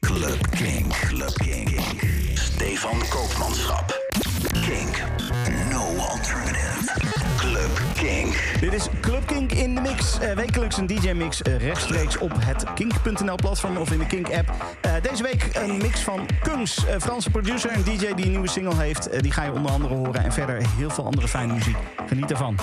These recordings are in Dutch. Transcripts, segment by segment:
Club Kink. Club Kink. Stefan Koopmanschap. Kink. No alternative. Club Kink. Dit is Club Kink in de mix. Eh, wekelijks een DJ-mix eh, rechtstreeks op het kink.nl-platform of in de Kink-app. Eh, deze week een mix van Kungs, Franse producer en DJ die een nieuwe single heeft. Die ga je onder andere horen. En verder heel veel andere fijne muziek. Geniet ervan.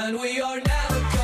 And we are now.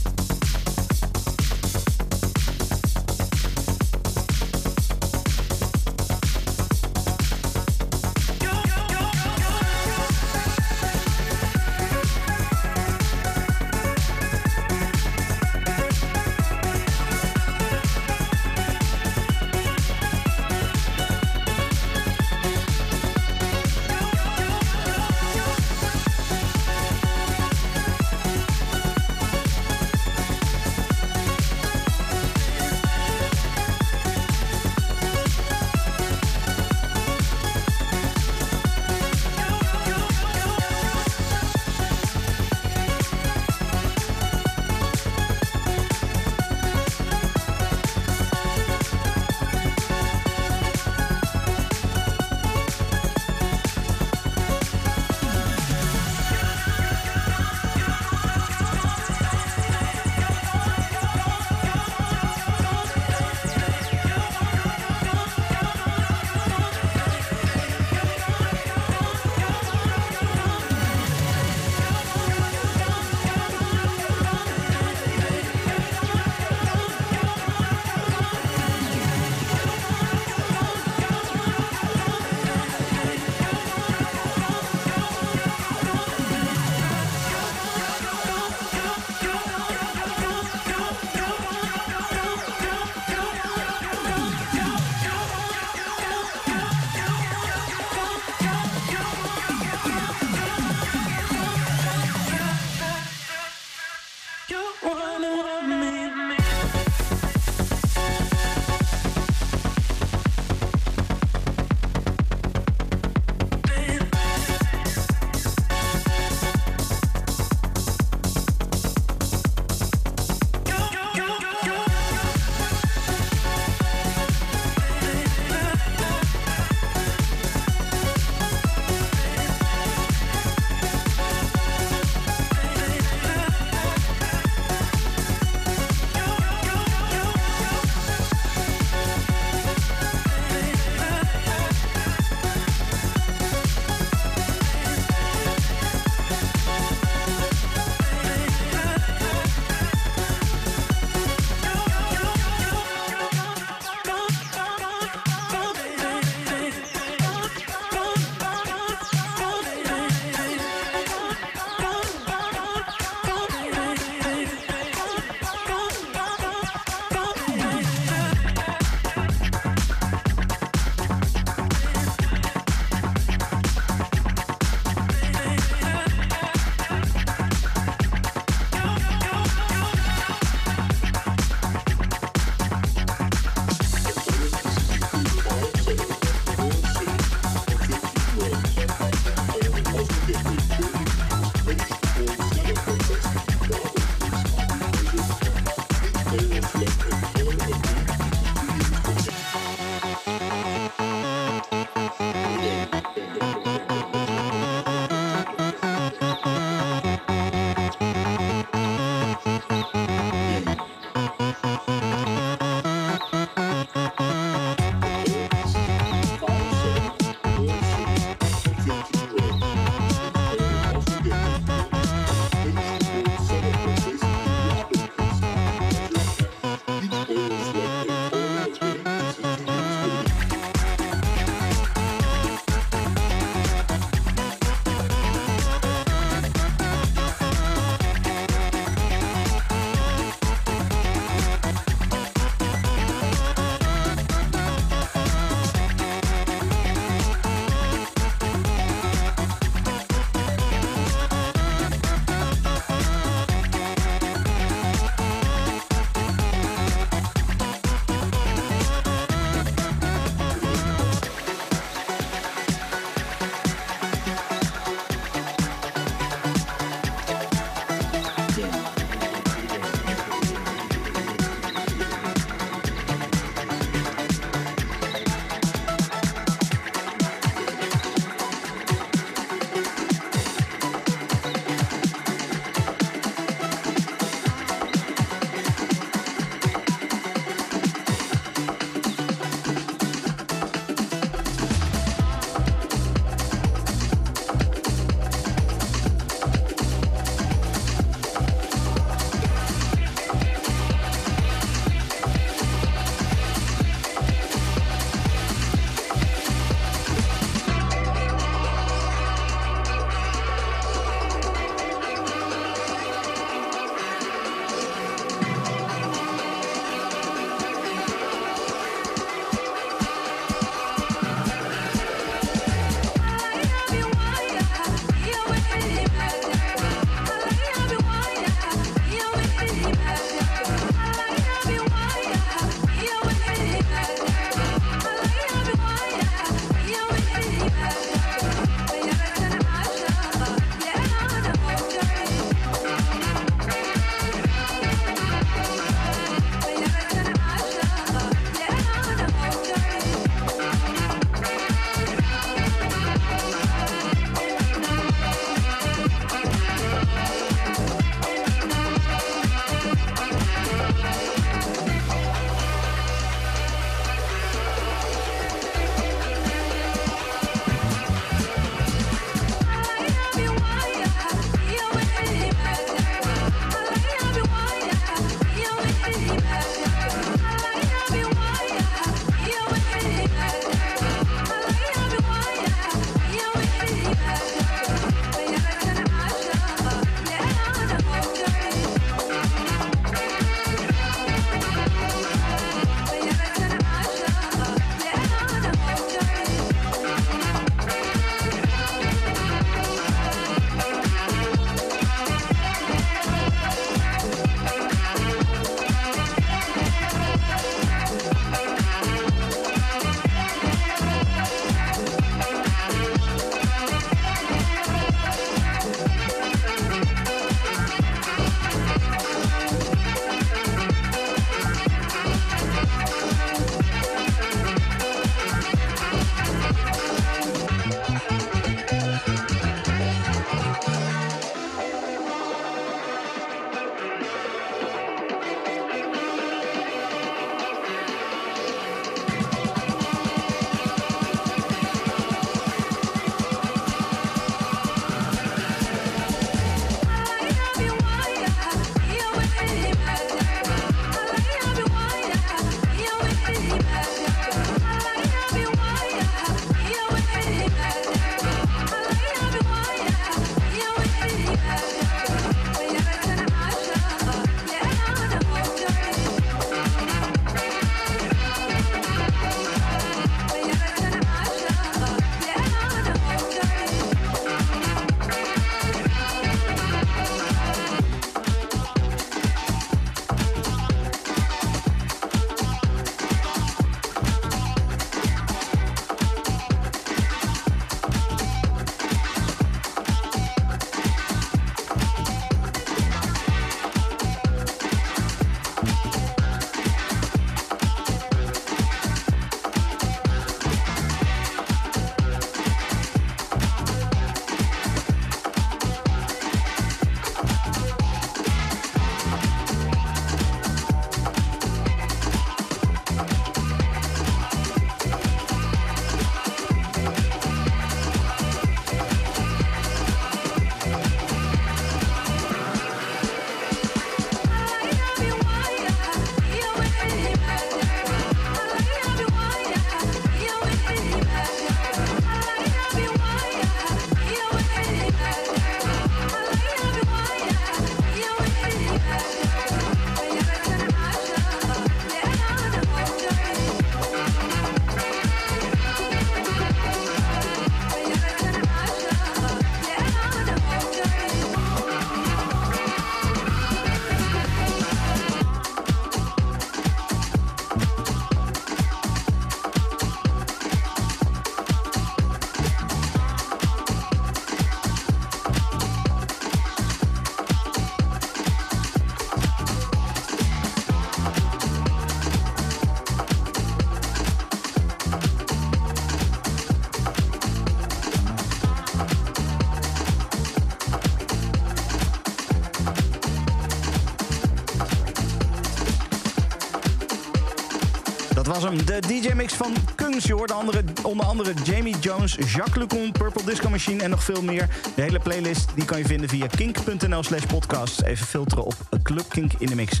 De DJ-mix van Kungs. Je andere, onder andere Jamie Jones, Jacques Lucon, Purple Disco Machine en nog veel meer. De hele playlist die kan je vinden via kink.nl slash podcast. Even filteren op Club Kink in de Mix.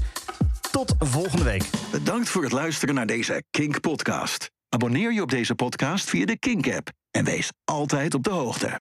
Tot volgende week. Bedankt voor het luisteren naar deze Kink-podcast. Abonneer je op deze podcast via de Kink-app en wees altijd op de hoogte.